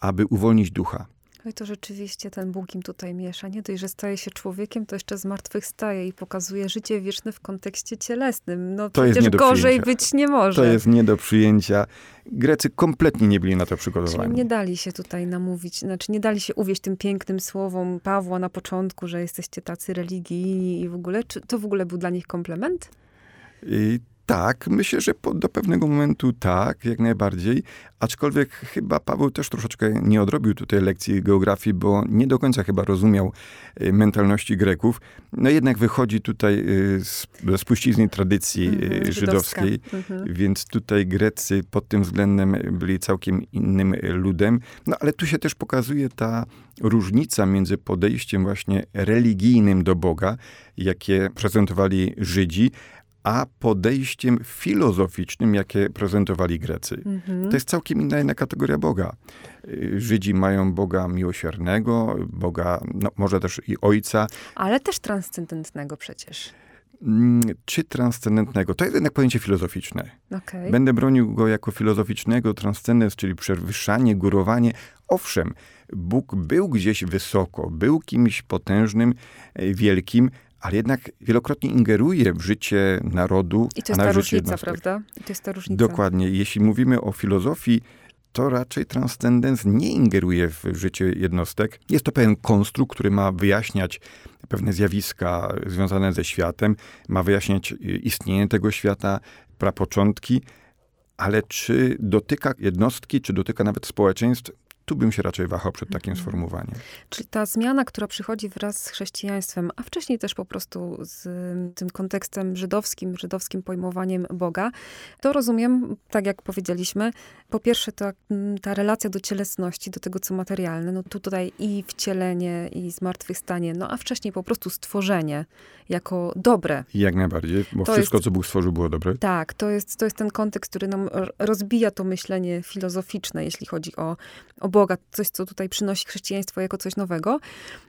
aby uwolnić ducha. No i to rzeczywiście ten Bóg im tutaj miesza. Nie dość, że staje się człowiekiem, to jeszcze zmartwychwstaje i pokazuje życie wieczne w kontekście cielesnym. No to przecież gorzej być nie może. To jest nie do przyjęcia. Grecy kompletnie nie byli na to przygotowani. Czyli nie dali się tutaj namówić, znaczy nie dali się uwieść tym pięknym słowom Pawła na początku, że jesteście tacy religijni i w ogóle. Czy to w ogóle był dla nich komplement? I tak, myślę, że po, do pewnego momentu tak, jak najbardziej. Aczkolwiek chyba Paweł też troszeczkę nie odrobił tutaj lekcji geografii, bo nie do końca chyba rozumiał y, mentalności Greków. No jednak wychodzi tutaj y, z, spuścizny tradycji mm, żydowskiej, mhm. więc tutaj Grecy pod tym względem byli całkiem innym ludem. No ale tu się też pokazuje ta różnica między podejściem właśnie religijnym do Boga, jakie prezentowali Żydzi, a podejściem filozoficznym, jakie prezentowali Grecy. Mhm. To jest całkiem inna, inna kategoria Boga. Y, Żydzi mają Boga miłosiernego, Boga, no, może też i Ojca. Ale też transcendentnego przecież. Mm, czy transcendentnego? To jest jednak pojęcie filozoficzne. Okay. Będę bronił go jako filozoficznego, transcendens, czyli przewyższanie, górowanie. Owszem, Bóg był gdzieś wysoko, był kimś potężnym, e, wielkim, ale jednak wielokrotnie ingeruje w życie narodu. I to jest ta różnica, prawda? I to jest ta różnica. Dokładnie. Jeśli mówimy o filozofii, to raczej transcendens nie ingeruje w życie jednostek. Jest to pewien konstrukt, który ma wyjaśniać pewne zjawiska związane ze światem, ma wyjaśniać istnienie tego świata, prapoczątki, ale czy dotyka jednostki, czy dotyka nawet społeczeństw, tu bym się raczej wahał przed takim Mhm. sformułowaniem. Czyli ta zmiana, która przychodzi wraz z chrześcijaństwem, a wcześniej też po prostu z ym, tym kontekstem żydowskim, żydowskim pojmowaniem Boga, to rozumiem, tak jak powiedzieliśmy, po pierwsze ta, mm, ta relacja do cielesności, do tego, co materialne, no tu tutaj i wcielenie, i zmartwychwstanie, no a wcześniej po prostu stworzenie jako dobre. Jak najbardziej, bo To wszystko, jest- co Bóg stworzył, było dobre. Tak, to jest, to jest ten kontekst, który nam rozbija to myślenie filozoficzne, jeśli chodzi o, o Boga, coś, co tutaj przynosi chrześcijaństwo jako coś nowego.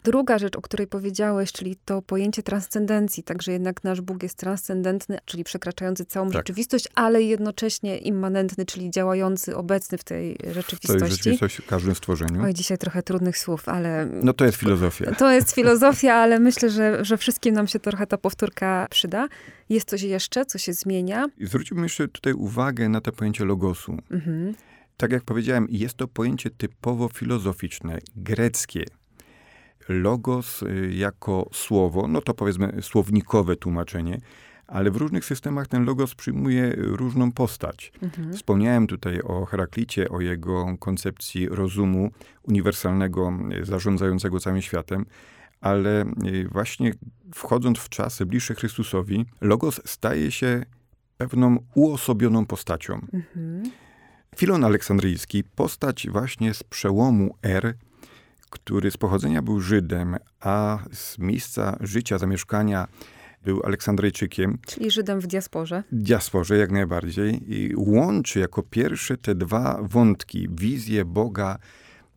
Druga rzecz, o której powiedziałeś, czyli to pojęcie transcendencji, także jednak nasz Bóg jest transcendentny, czyli przekraczający całą Tak. rzeczywistość, ale jednocześnie immanentny, czyli działający, obecny w tej To jest rzeczywistości. rzeczywistość w każdym stworzeniu. Oj, dzisiaj trochę trudnych słów, ale No to jest filozofia. to jest filozofia, ale myślę, że, że wszystkim nam się trochę ta powtórka przyda. Jest coś jeszcze, co się zmienia. I zwróciłbym jeszcze tutaj uwagę na to pojęcie logosu. Mhm. Tak jak powiedziałem, jest to pojęcie typowo filozoficzne, greckie. Logos y, jako słowo, no to powiedzmy słownikowe tłumaczenie, ale w różnych systemach ten logos przyjmuje różną postać. Mhm. Wspomniałem tutaj o Heraklicie, o jego koncepcji rozumu uniwersalnego, y, zarządzającego całym światem, ale y, właśnie wchodząc w czasy bliższe Chrystusowi, logos staje się pewną uosobioną postacią. Mhm. Filon Aleksandryjski, postać właśnie z przełomu R, który z pochodzenia był Żydem, a z miejsca życia, zamieszkania był Aleksandryjczykiem, Czyli Żydem w diasporze. diasporze jak najbardziej, i łączy jako pierwsze te dwa wątki, wizję Boga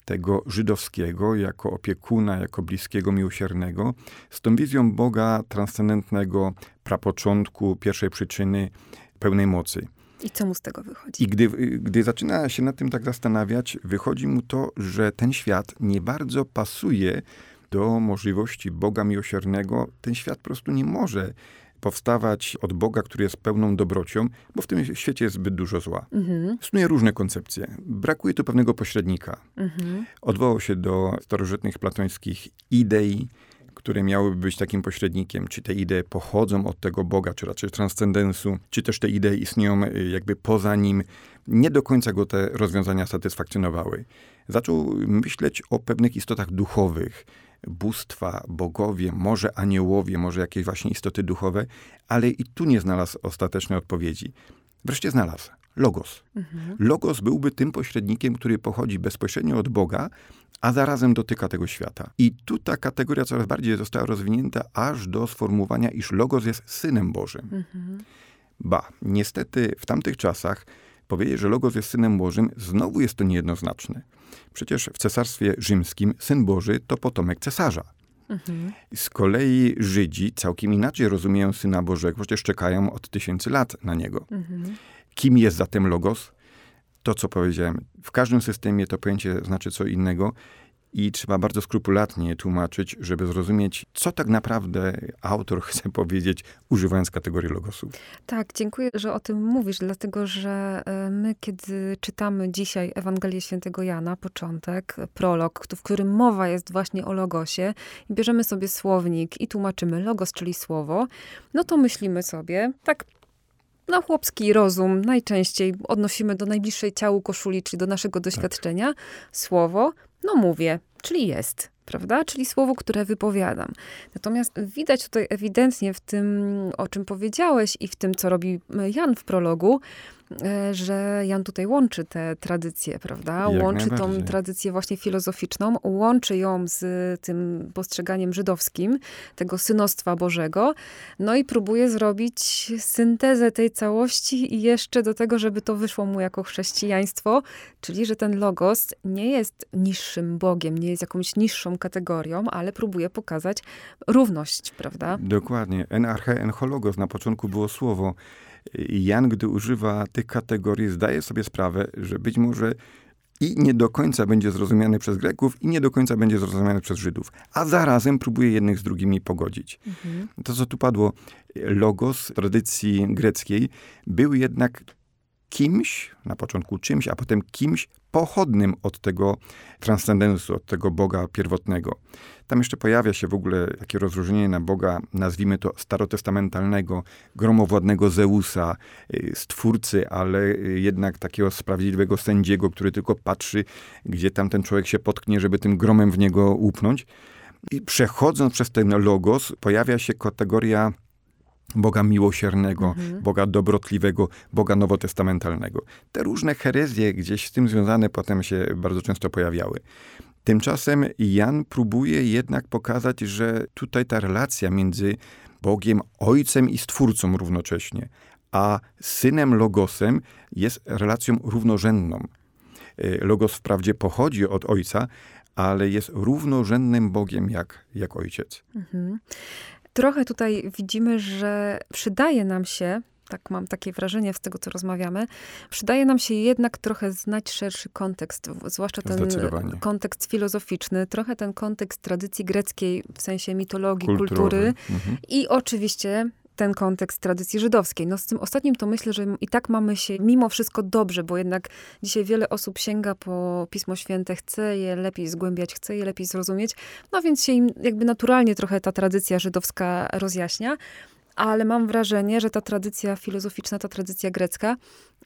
tego żydowskiego, jako opiekuna, jako bliskiego, miłosiernego, z tą wizją Boga transcendentnego, prapoczątku, pierwszej przyczyny, pełnej mocy. I co mu z tego wychodzi? I gdy, gdy zaczyna się nad tym tak zastanawiać, wychodzi mu to, że ten świat nie bardzo pasuje do możliwości Boga miłosiernego. Ten świat po prostu nie może powstawać od Boga, który jest pełną dobrocią, bo w tym świecie jest zbyt dużo zła. Mhm, różne koncepcje. Brakuje tu pewnego pośrednika. mhm, Odwołał się do starożytnych platońskich idei, które miałyby być takim pośrednikiem. Czy te idee pochodzą od tego Boga, czy raczej transcendensu, czy też te idee istnieją y, jakby poza nim. Nie do końca go te rozwiązania satysfakcjonowały. Zaczął myśleć o pewnych istotach duchowych, bóstwa, bogowie, może aniołowie, może jakieś właśnie istoty duchowe, ale i tu nie znalazł ostatecznej odpowiedzi. Wreszcie znalazł. Logos. mhm. Logos byłby tym pośrednikiem, który pochodzi bezpośrednio od Boga, a zarazem dotyka tego świata. I tu ta kategoria coraz bardziej została rozwinięta aż do sformułowania, iż Logos jest Synem Bożym. Mhm. Ba, niestety w tamtych czasach powiedzieć, że Logos jest Synem Bożym, znowu jest to niejednoznaczne. Przecież w Cesarstwie Rzymskim Syn Boży to potomek cesarza. Mhm. Z kolei Żydzi całkiem inaczej rozumieją Syna Bożego, przecież czekają od tysięcy lat na Niego. Mhm. Kim jest zatem logos? To, co powiedziałem. W każdym systemie to pojęcie znaczy co innego i trzeba bardzo skrupulatnie tłumaczyć, żeby zrozumieć, co tak naprawdę autor chce powiedzieć, używając kategorii logosu. Tak, dziękuję, że o tym mówisz, dlatego że e, my, kiedy czytamy dzisiaj Ewangelię Świętego Jana, początek, prolog, w którym mowa jest właśnie o logosie, i bierzemy sobie słownik i tłumaczymy logos, czyli słowo, no to myślimy sobie, tak na chłopski rozum najczęściej odnosimy do najbliższej ciału koszuli, czyli do naszego doświadczenia, słowo, no mówię, czyli jest. Prawda? Czyli słowo, które wypowiadam. Natomiast widać tutaj ewidentnie w tym, o czym powiedziałeś i w tym, co robi Jan w prologu, że Jan tutaj łączy te tradycje, prawda? Jak łączy tą tradycję właśnie filozoficzną, łączy ją z tym postrzeganiem żydowskim, tego synostwa Bożego, no i próbuje zrobić syntezę tej całości i jeszcze do tego, żeby to wyszło mu jako chrześcijaństwo, czyli że ten logos nie jest niższym Bogiem, nie jest jakąś niższą kategorią, ale próbuje pokazać równość, prawda? Dokładnie. En arche, en hologos. Na początku było słowo. Jan, gdy używa tych kategorii, zdaje sobie sprawę, że być może i nie do końca będzie zrozumiany przez Greków, i nie do końca będzie zrozumiany przez Żydów. A zarazem próbuje jednych z drugimi pogodzić. Mhm. To, co tu padło, logos tradycji greckiej był jednak kimś, na początku czymś, a potem kimś pochodnym od tego transcendensu, od tego Boga pierwotnego. Tam jeszcze pojawia się w ogóle takie rozróżnienie na Boga, nazwijmy to starotestamentalnego, gromowładnego Zeusa, y, stwórcy, ale y, jednak takiego sprawiedliwego sędziego, który tylko patrzy, gdzie tam ten człowiek się potknie, żeby tym gromem w niego upnąć. I przechodząc przez ten logos, pojawia się kategoria Boga miłosiernego, mhm. Boga dobrotliwego, Boga nowotestamentalnego. Te różne herezje gdzieś z tym związane potem się bardzo często pojawiały. Tymczasem Jan próbuje jednak pokazać, że tutaj ta relacja między Bogiem Ojcem i Stwórcą równocześnie, a Synem Logosem jest relacją równorzędną. E, Logos wprawdzie pochodzi od Ojca, ale jest równorzędnym Bogiem jak, jak Ojciec. Mhm trochę tutaj widzimy, że przydaje nam się, tak mam takie wrażenie z tego, co rozmawiamy, przydaje nam się jednak trochę znać szerszy kontekst, zwłaszcza ten kontekst filozoficzny, trochę ten kontekst tradycji greckiej, w sensie mitologii, Kulturowy. kultury mhm. i oczywiście ten kontekst tradycji żydowskiej. No z tym ostatnim to myślę, że i tak mamy się mimo wszystko dobrze, bo jednak dzisiaj wiele osób sięga po Pismo Święte, chce je lepiej zgłębiać, chce je lepiej zrozumieć, no więc się im jakby naturalnie trochę ta tradycja żydowska rozjaśnia ale mam wrażenie, że ta tradycja filozoficzna, ta tradycja grecka,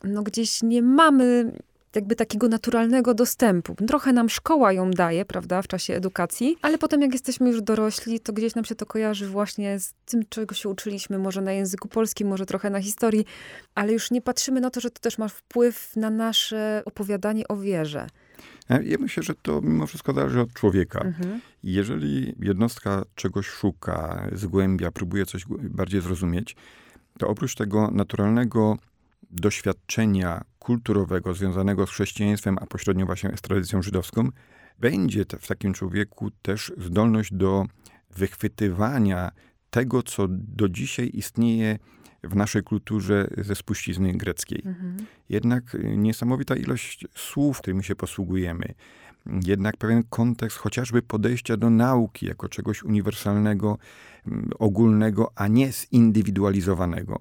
no gdzieś nie mamy jakby takiego naturalnego dostępu. Trochę nam szkoła ją daje, prawda, w czasie edukacji, ale potem jak jesteśmy już dorośli, to gdzieś nam się to kojarzy właśnie z tym, czego się uczyliśmy, może na języku polskim, może trochę na historii, ale już nie patrzymy na to, że to też ma wpływ na nasze opowiadanie o wierze. Ja myślę, że to mimo wszystko zależy od człowieka. Mhm. Jeżeli jednostka czegoś szuka, zgłębia, próbuje coś bardziej zrozumieć, to oprócz tego naturalnego doświadczenia kulturowego związanego z chrześcijaństwem, a pośrednio właśnie z tradycją żydowską, będzie w takim człowieku też zdolność do wychwytywania tego, co do dzisiaj istnieje w naszej kulturze ze spuścizny greckiej. Mhm. Jednak niesamowita ilość słów, którymi się posługujemy, jednak pewien kontekst chociażby podejścia do nauki jako czegoś uniwersalnego, ogólnego, a nie zindywidualizowanego.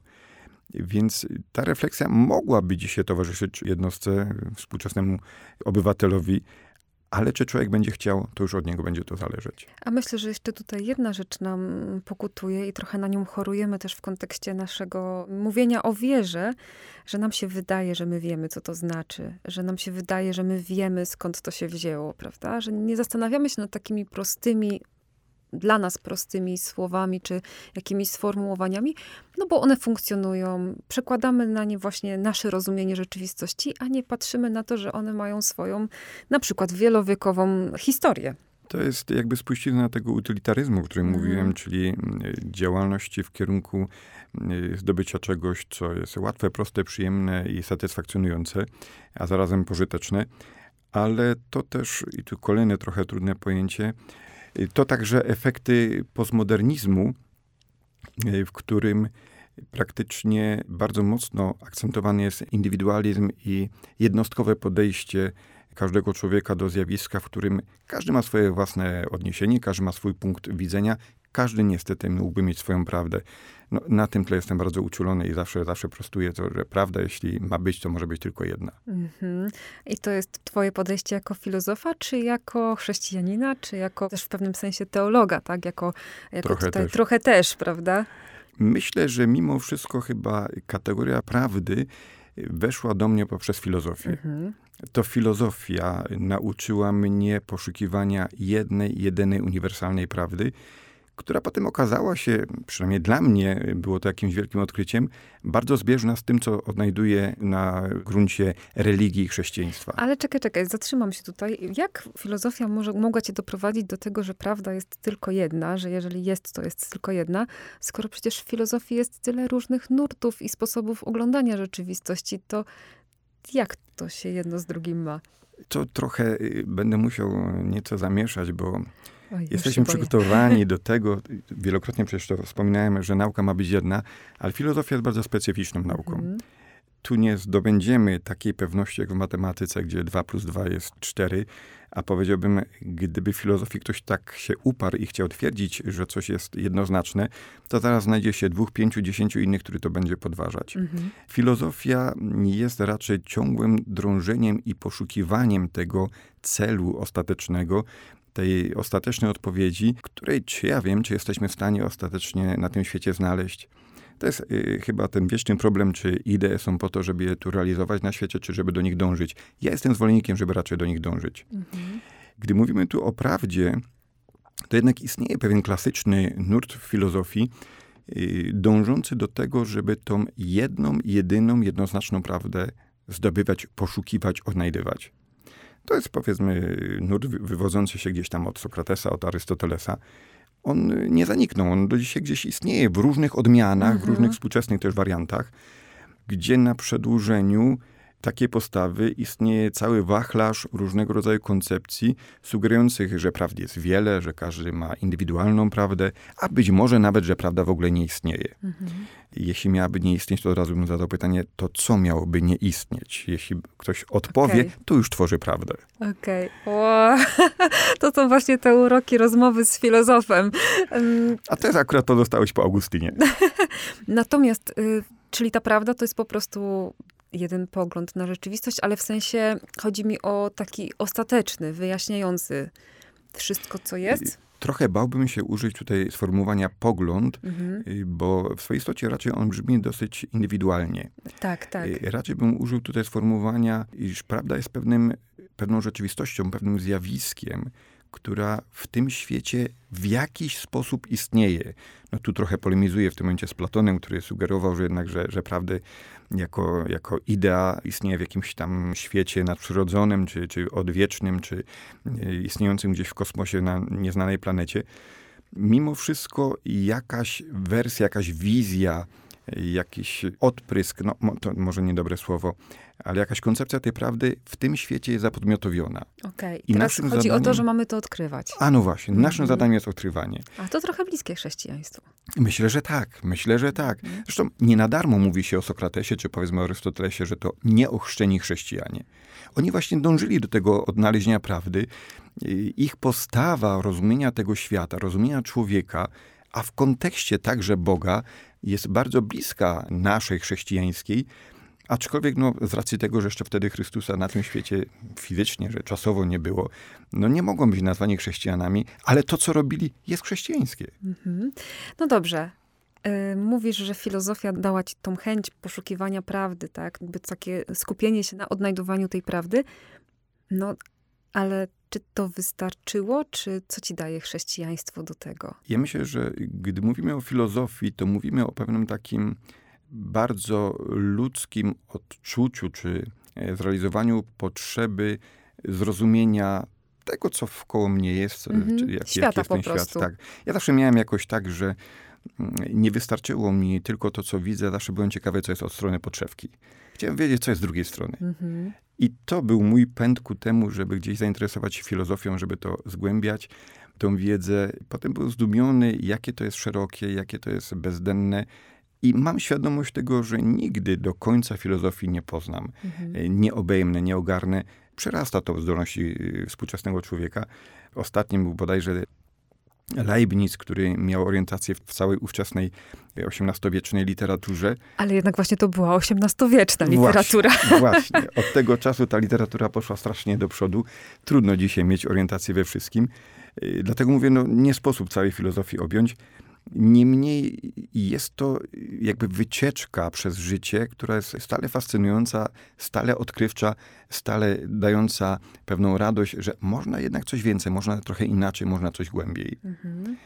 Więc ta refleksja mogłaby dzisiaj towarzyszyć jednostce, współczesnemu obywatelowi, ale czy człowiek będzie chciał, to już od niego będzie to zależeć. A myślę, że jeszcze tutaj jedna rzecz nam pokutuje i trochę na nią chorujemy też w kontekście naszego mówienia o wierze, że nam się wydaje, że my wiemy, co to znaczy, że nam się wydaje, że my wiemy, skąd to się wzięło, prawda? Że nie zastanawiamy się nad takimi prostymi dla nas prostymi słowami czy jakimiś sformułowaniami, no bo one funkcjonują. Przekładamy na nie właśnie nasze rozumienie rzeczywistości, a nie patrzymy na to, że one mają swoją na przykład wielowiekową historię. To jest jakby spuścizna tego utylitaryzmu, o którym mm. mówiłem, czyli mm, działalności w kierunku mm, zdobycia czegoś, co jest łatwe, proste, przyjemne i satysfakcjonujące, a zarazem pożyteczne. Ale to też, i tu kolejne trochę trudne pojęcie, to także efekty postmodernizmu, e, w którym praktycznie bardzo mocno akcentowany jest indywidualizm i jednostkowe podejście każdego człowieka do zjawiska, w którym każdy ma swoje własne odniesienie, każdy ma swój punkt widzenia, każdy niestety mógłby mieć swoją prawdę. No, na tym tle jestem bardzo uczulony i zawsze, zawsze prostuję to, że prawda, jeśli ma być, to może być tylko jedna. Mm-hmm. I to jest twoje podejście jako filozofa, czy jako chrześcijanina, czy jako też w pewnym sensie teologa, tak? Jako, jako trochę, tutaj, też. trochę też, prawda? Myślę, że mimo wszystko chyba kategoria prawdy weszła do mnie poprzez filozofię. Mm-hmm. To filozofia nauczyła mnie poszukiwania jednej, jedynej uniwersalnej prawdy, która potem okazała się, przynajmniej dla mnie było to jakimś wielkim odkryciem, bardzo zbieżna z tym, co odnajduję na gruncie religii i chrześcijaństwa. Ale czekaj, czekaj, zatrzymam się tutaj. Jak filozofia może, mogła cię doprowadzić do tego, że prawda jest tylko jedna, że jeżeli jest, to jest tylko jedna, skoro przecież w filozofii jest tyle różnych nurtów i sposobów oglądania rzeczywistości, to jak to się jedno z drugim ma? To trochę y, będę musiał nieco zamieszać, bo Oj, Jesteśmy przygotowani do tego, wielokrotnie przecież to wspominałem, że nauka ma być jedna, ale filozofia jest bardzo specyficzną nauką. Mhm. Tu nie zdobędziemy takiej pewności jak w matematyce, gdzie 2 plus 2 jest 4, A powiedziałbym, gdyby w filozofii ktoś tak się uparł i chciał twierdzić, że coś jest jednoznaczne, to zaraz znajdzie się dwóch, pięciu, dziesięciu innych, który to będzie podważać. Mhm. Filozofia jest raczej ciągłym drążeniem i poszukiwaniem tego celu ostatecznego, tej ostatecznej odpowiedzi, której czy ja wiem, czy jesteśmy w stanie ostatecznie na tym świecie znaleźć. To jest y, chyba ten wieczny problem, czy idee są po to, żeby je tu realizować na świecie, czy żeby do nich dążyć. Ja jestem zwolennikiem, żeby raczej do nich dążyć. Mhm. Gdy mówimy tu o prawdzie, to jednak istnieje pewien klasyczny nurt w filozofii, y, dążący do tego, żeby tą jedną, jedyną, jednoznaczną prawdę zdobywać, poszukiwać, odnajdywać. To jest powiedzmy nurt wywodzący się gdzieś tam od Sokratesa, od Arystotelesa. On nie zaniknął, on do dzisiaj gdzieś istnieje w różnych odmianach, w mhm. różnych współczesnych też wariantach, gdzie na przedłużeniu takiej postawy istnieje cały wachlarz różnego rodzaju koncepcji, sugerujących, że prawd jest wiele, że każdy ma indywidualną prawdę, a być może nawet, że prawda w ogóle nie istnieje. Mhm. Jeśli miałaby nie istnieć, to od razu bym zadał pytanie, to co miałoby nie istnieć? Jeśli ktoś odpowie, okay. to już tworzy prawdę. Okej. Okay. Wow. To są właśnie te uroki rozmowy z filozofem. A teraz akurat pozostałeś po Augustynie. Natomiast, y, czyli ta prawda to jest po prostu jeden pogląd na rzeczywistość, ale w sensie chodzi mi o taki ostateczny, wyjaśniający wszystko, co jest. Trochę bałbym się użyć tutaj sformułowania pogląd, mhm. Y, bo w swojej istocie raczej on brzmi dosyć indywidualnie. Tak, tak. Y, raczej bym użył tutaj sformułowania, iż prawda jest pewnym, pewną rzeczywistością, pewnym zjawiskiem, która w tym świecie w jakiś sposób istnieje. No tu trochę polemizuję w tym momencie z Platonem, który sugerował, że jednak, że, że prawdy jako, jako idea istnieje w jakimś tam świecie nadprzyrodzonym, czy, czy odwiecznym, czy e, istniejącym gdzieś w kosmosie na nieznanej planecie. Mimo wszystko jakaś wersja, jakaś wizja, jakiś odprysk, no to może niedobre słowo, ale jakaś koncepcja tej prawdy w tym świecie jest zapodmiotowiona. Okej, okay. teraz chodzi zadaniem... o to, że mamy to odkrywać. A no właśnie, naszym mm-hmm. zadaniem jest odkrywanie. A to trochę bliskie chrześcijaństwu. Myślę, że tak, myślę, że tak. Mm. Zresztą nie na darmo mówi się o Sokratesie, czy powiedzmy o Arystotelesie, że to nieochrzczeni chrześcijanie. Oni właśnie dążyli do tego odnalezienia prawdy. Ich postawa rozumienia tego świata, rozumienia człowieka, a w kontekście także Boga, jest bardzo bliska naszej chrześcijańskiej, Aczkolwiek no, z racji tego, że jeszcze wtedy Chrystusa na tym świecie fizycznie, że czasowo nie było, no nie mogą być nazwani chrześcijanami, ale to, co robili, jest chrześcijańskie. Mhm. No dobrze. Y, mówisz, że filozofia dała ci tą chęć poszukiwania prawdy, tak? Jakby takie skupienie się na odnajdowaniu tej prawdy. No, ale czy to wystarczyło, czy co ci daje chrześcijaństwo do tego? Ja myślę, że gdy mówimy o filozofii, to mówimy o pewnym takim bardzo ludzkim odczuciu, czy e, zrealizowaniu potrzeby zrozumienia tego, co wkoło mnie jest, czy jak, Świata jest ten prostu. świat. Tak. Ja zawsze miałem jakoś tak, że mm, nie wystarczyło mi tylko to, co widzę, zawsze byłem ciekawy, co jest od strony podszewki. Chciałem wiedzieć, co jest z drugiej strony. Mm-hmm. I to był mój pęd ku temu, żeby gdzieś zainteresować się filozofią, żeby to zgłębiać, tą wiedzę. Potem był zdumiony, jakie to jest szerokie, jakie to jest bezdenne. I mam świadomość tego, że nigdy do końca filozofii nie poznam, mhm. E, nie obejmę, nie ogarnę. Przerasta to zdolności e, współczesnego człowieka. Ostatnim był bodajże Leibniz, który miał orientację w całej ówczesnej XVIII-wiecznej literaturze. Ale jednak właśnie to była XVIII-wieczna literatura. Właśnie, właśnie. Od tego czasu ta literatura poszła strasznie do przodu. Trudno dzisiaj mieć orientację we wszystkim. E, dlatego mówię, no nie sposób całej filozofii objąć. Niemniej jest to jakby wycieczka przez życie, która jest stale fascynująca, stale odkrywcza, stale dająca pewną radość, że można jednak coś więcej, można trochę inaczej, można coś głębiej. Mhm.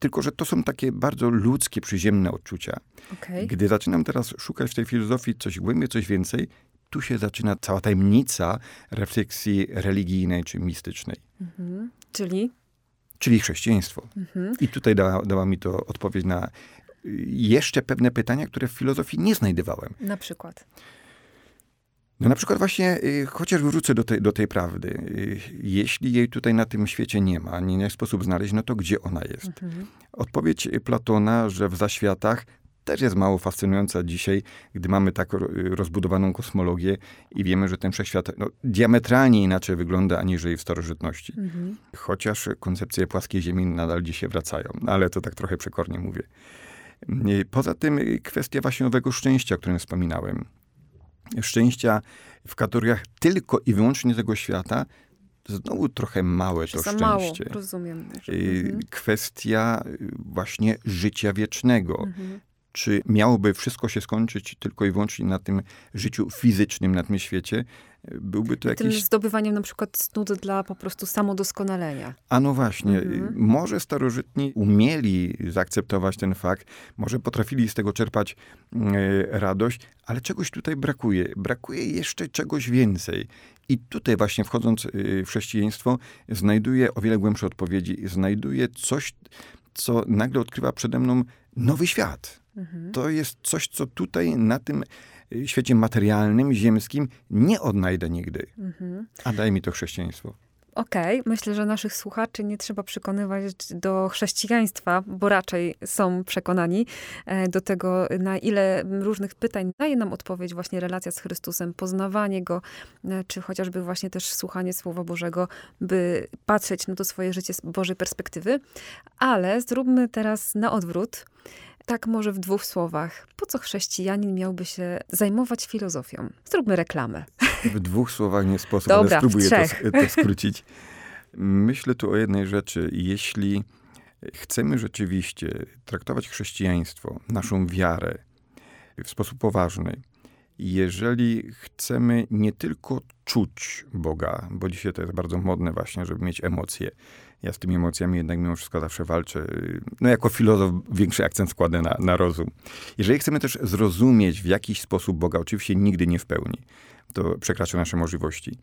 Tylko, że to są takie bardzo ludzkie, przyziemne odczucia. Okay. Gdy zaczynam teraz szukać w tej filozofii coś głębiej, coś więcej, tu się zaczyna cała tajemnica refleksji religijnej czy mistycznej. Mhm. Czyli? Czyli chrześcijaństwo. Mhm. I tutaj dała, dała mi to odpowiedź na jeszcze pewne pytania, które w filozofii nie znajdowałem. Na przykład? No na przykład właśnie, y, chociaż wrócę do tej, do tej prawdy. Y, jeśli jej tutaj na tym świecie nie ma, nie ma sposób znaleźć, no to gdzie ona jest? Mhm. Odpowiedź Platona, że w zaświatach też jest mało fascynująca dzisiaj, gdy mamy tak rozbudowaną kosmologię i wiemy, że ten wszechświat no, diametralnie inaczej wygląda aniżeli w starożytności. Mhm. Chociaż koncepcje płaskiej Ziemi nadal dzisiaj wracają, ale to tak trochę przekornie mówię. Poza tym kwestia właśnie nowego szczęścia, o którym wspominałem. Szczęścia w kategoriach tylko i wyłącznie tego świata, znowu trochę małe to szczęście. Mało, rozumiem. Mhm. Kwestia właśnie życia wiecznego. Mhm czy miałoby wszystko się skończyć tylko i wyłącznie na tym życiu fizycznym na tym świecie, byłby to jakiś... Tym zdobywaniem na przykład snud dla po prostu samodoskonalenia. A no właśnie. Mhm. Może starożytni umieli zaakceptować ten fakt, może potrafili z tego czerpać e, radość, ale czegoś tutaj brakuje. Brakuje jeszcze czegoś więcej. I tutaj właśnie wchodząc e, w chrześcijaństwo, znajduję o wiele głębsze odpowiedzi. Znajduję coś, co nagle odkrywa przede mną nowy świat. Mhm. To jest coś, co tutaj na tym y, świecie materialnym, ziemskim nie odnajdę nigdy. Mhm. A daj mi to chrześcijaństwo. Okej, okay. myślę, że naszych słuchaczy nie trzeba przekonywać do chrześcijaństwa, bo raczej są przekonani e, do tego, na ile różnych pytań daje nam odpowiedź właśnie relacja z Chrystusem, poznawanie Go, e, czy chociażby właśnie też słuchanie Słowa Bożego, by patrzeć na to swoje życie z Bożej perspektywy. Ale zróbmy teraz na odwrót. Tak może w dwóch słowach. Po co chrześcijanin miałby się zajmować filozofią? Zróbmy reklamę. W dwóch słowach nie sposób, Dobra, ale spróbuję to, to skrócić. Myślę tu o jednej rzeczy. Jeśli chcemy rzeczywiście traktować chrześcijaństwo, naszą wiarę w sposób poważny, jeżeli chcemy nie tylko czuć Boga, bo dzisiaj to jest bardzo modne właśnie, żeby mieć emocje. Ja z tymi emocjami jednak mimo wszystko zawsze walczę. No jako filozof większy akcent składę na, na rozum. Jeżeli chcemy też zrozumieć w jakiś sposób Boga, oczywiście nigdy nie w pełni, to przekracza nasze możliwości,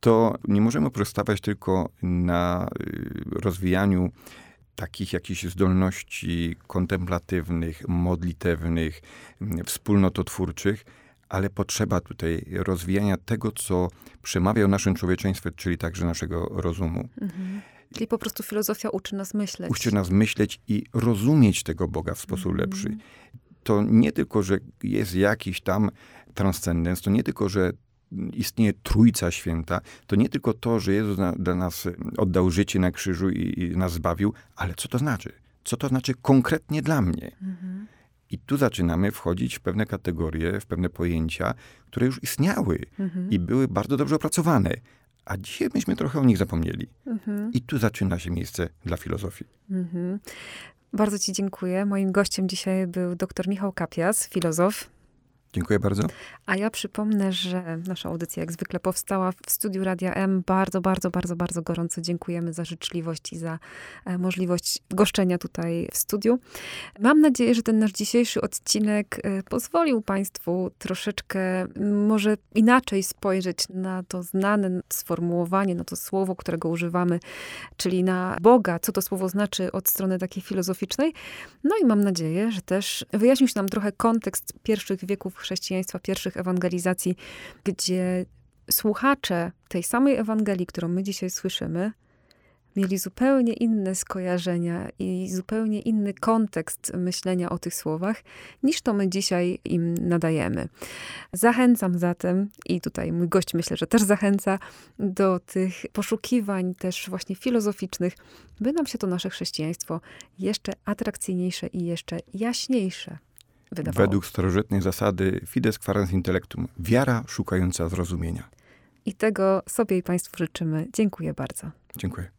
to nie możemy pozostawać tylko na y, rozwijaniu takich jakichś zdolności kontemplatywnych, modlitewnych, wspólnototwórczych, ale potrzeba tutaj rozwijania tego, co przemawia o naszym człowieczeństwie, czyli także naszego rozumu. Mhm. Czyli po prostu filozofia uczy nas myśleć. Uczy nas myśleć i rozumieć tego Boga w sposób mhm. lepszy. To nie tylko, że jest jakiś tam transcendens, to nie tylko, że istnieje Trójca Święta, to nie tylko to, że Jezus na, dla nas oddał życie na krzyżu i, i, nas zbawił, ale co to znaczy? Co to znaczy konkretnie dla mnie? Mhm. I tu zaczynamy wchodzić w pewne kategorie, w pewne pojęcia, które już istniały mhm. i były bardzo dobrze opracowane. A dzisiaj myśmy trochę o nich zapomnieli. Mhm. I tu zaczyna się miejsce dla filozofii. Mhm. Bardzo Ci dziękuję. Moim gościem dzisiaj był dr Michał Kapias, filozof, Dziękuję bardzo. A ja przypomnę, że nasza audycja jak zwykle powstała w studiu Radia M. Bardzo, bardzo, bardzo, bardzo gorąco dziękujemy za życzliwość i za e, możliwość goszczenia tutaj w studiu. Mam nadzieję, że ten nasz dzisiejszy odcinek e, pozwolił Państwu troszeczkę może inaczej spojrzeć na to znane sformułowanie, na to słowo, którego używamy, czyli na Boga, co to słowo znaczy od strony takiej filozoficznej. No i mam nadzieję, że też wyjaśnił się nam trochę kontekst pierwszych wieków chrześcijaństwa, pierwszych ewangelizacji, gdzie słuchacze tej samej Ewangelii, którą my dzisiaj słyszymy, mieli zupełnie inne skojarzenia i zupełnie inny kontekst myślenia o tych słowach, niż to my dzisiaj im nadajemy. Zachęcam zatem, i tutaj mój gość myślę, że też zachęca, do tych poszukiwań też właśnie filozoficznych, by nam się to nasze chrześcijaństwo jeszcze atrakcyjniejsze i jeszcze jaśniejsze wydawało. Według starożytnej zasady fides quarens intellectum, wiara szukająca zrozumienia. I tego sobie i Państwu życzymy. Dziękuję bardzo. Dziękuję.